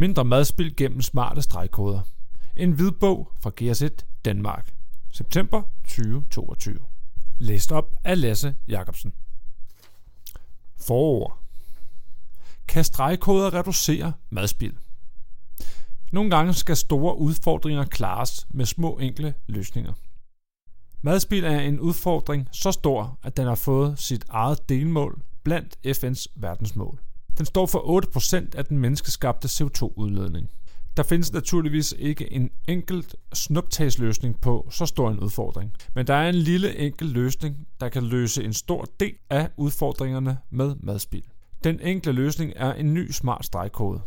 Mindre madspil gennem smarte stregkoder. En hvidbog fra GS1 Danmark. September 2022. Læst op af Lasse Jacobsen. Forord. Kan stregkoder reducere madspil? Nogle gange skal store udfordringer klares med små enkle løsninger. Madspil er en udfordring så stor, at den har fået sit eget delmål blandt FN's verdensmål. Den står for 8% af den menneskeskabte CO2-udledning. Der findes naturligvis ikke en enkelt snuptagsløsning på så stor en udfordring, men der er en lille enkel løsning, der kan løse en stor del af udfordringerne med madspild. Den enkle løsning er en ny smart stregkode,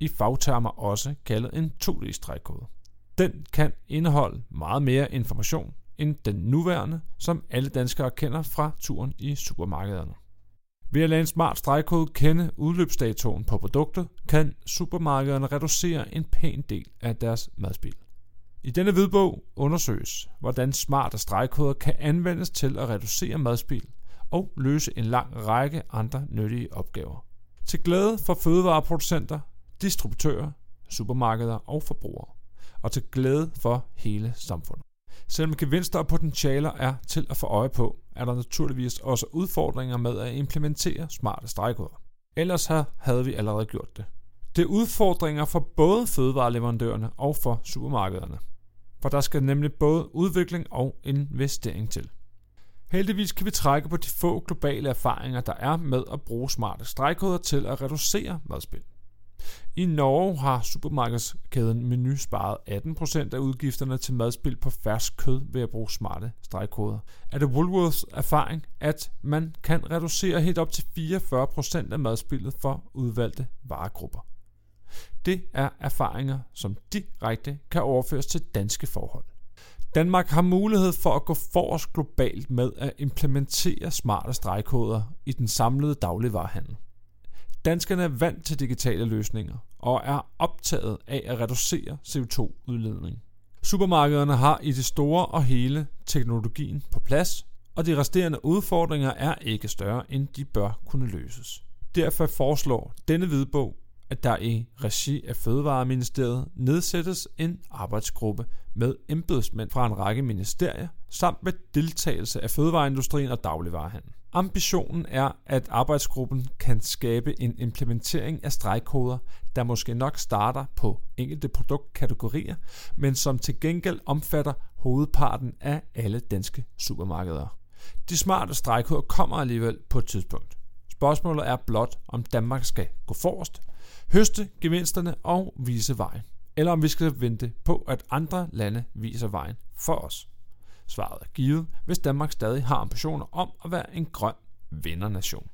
i fagtermer også kaldet en 2D-stregkode. Den kan indeholde meget mere information end den nuværende, som alle danskere kender fra turen i supermarkederne. Ved at lade en smart stregkode kende udløbsdatoen på produkter, kan supermarkederne reducere en pæn del af deres madspil. I denne hvidbog undersøges, hvordan smarte stregkoder kan anvendes til at reducere madspil og løse en lang række andre nyttige opgaver. Til glæde for fødevareproducenter, distributører, supermarkeder og forbrugere, og til glæde for hele samfundet. Selvom gevinster og potentialer er til at få øje på, er der naturligvis også udfordringer med at implementere smarte stregkoder. Ellers havde vi allerede gjort det. Det er udfordringer for både fødevareleverandørerne og for supermarkederne. For der skal nemlig både udvikling og investering til. Heldigvis kan vi trække på de få globale erfaringer, der er med at bruge smarte stregkoder til at reducere madspild. I Norge har supermarkedskæden Meny sparet 18% af udgifterne til madspil på fersk kød ved at bruge smarte stregkoder. Er det Woolworths erfaring, at man kan reducere helt op til 44% af madspillet for udvalgte varegrupper? Det er erfaringer, som direkte kan overføres til danske forhold. Danmark har mulighed for at gå forrest globalt med at implementere smarte stregkoder i den samlede dagligvarehandel. Danskerne er vant til digitale løsninger og er optaget af at reducere CO2-udledning. Supermarkederne har i det store og hele teknologien på plads, og de resterende udfordringer er ikke større, end de bør kunne løses. Derfor foreslår denne hvidbog, at der i regi af Fødevareministeriet nedsættes en arbejdsgruppe med embedsmænd fra en række ministerier, samt med deltagelse af fødevareindustrien og dagligvarehandel. Ambitionen er, at arbejdsgruppen kan skabe en implementering af stregkoder, der måske nok starter på enkelte produktkategorier, men som til gengæld omfatter hovedparten af alle danske supermarkeder. De smarte stregkoder kommer alligevel på et tidspunkt. Spørgsmålet er blot, om Danmark skal gå forrest, høste gevinsterne og vise vejen, eller om vi skal vente på, at andre lande viser vejen for os. Svaret er givet, hvis Danmark stadig har ambitioner om at være en grøn vindernation.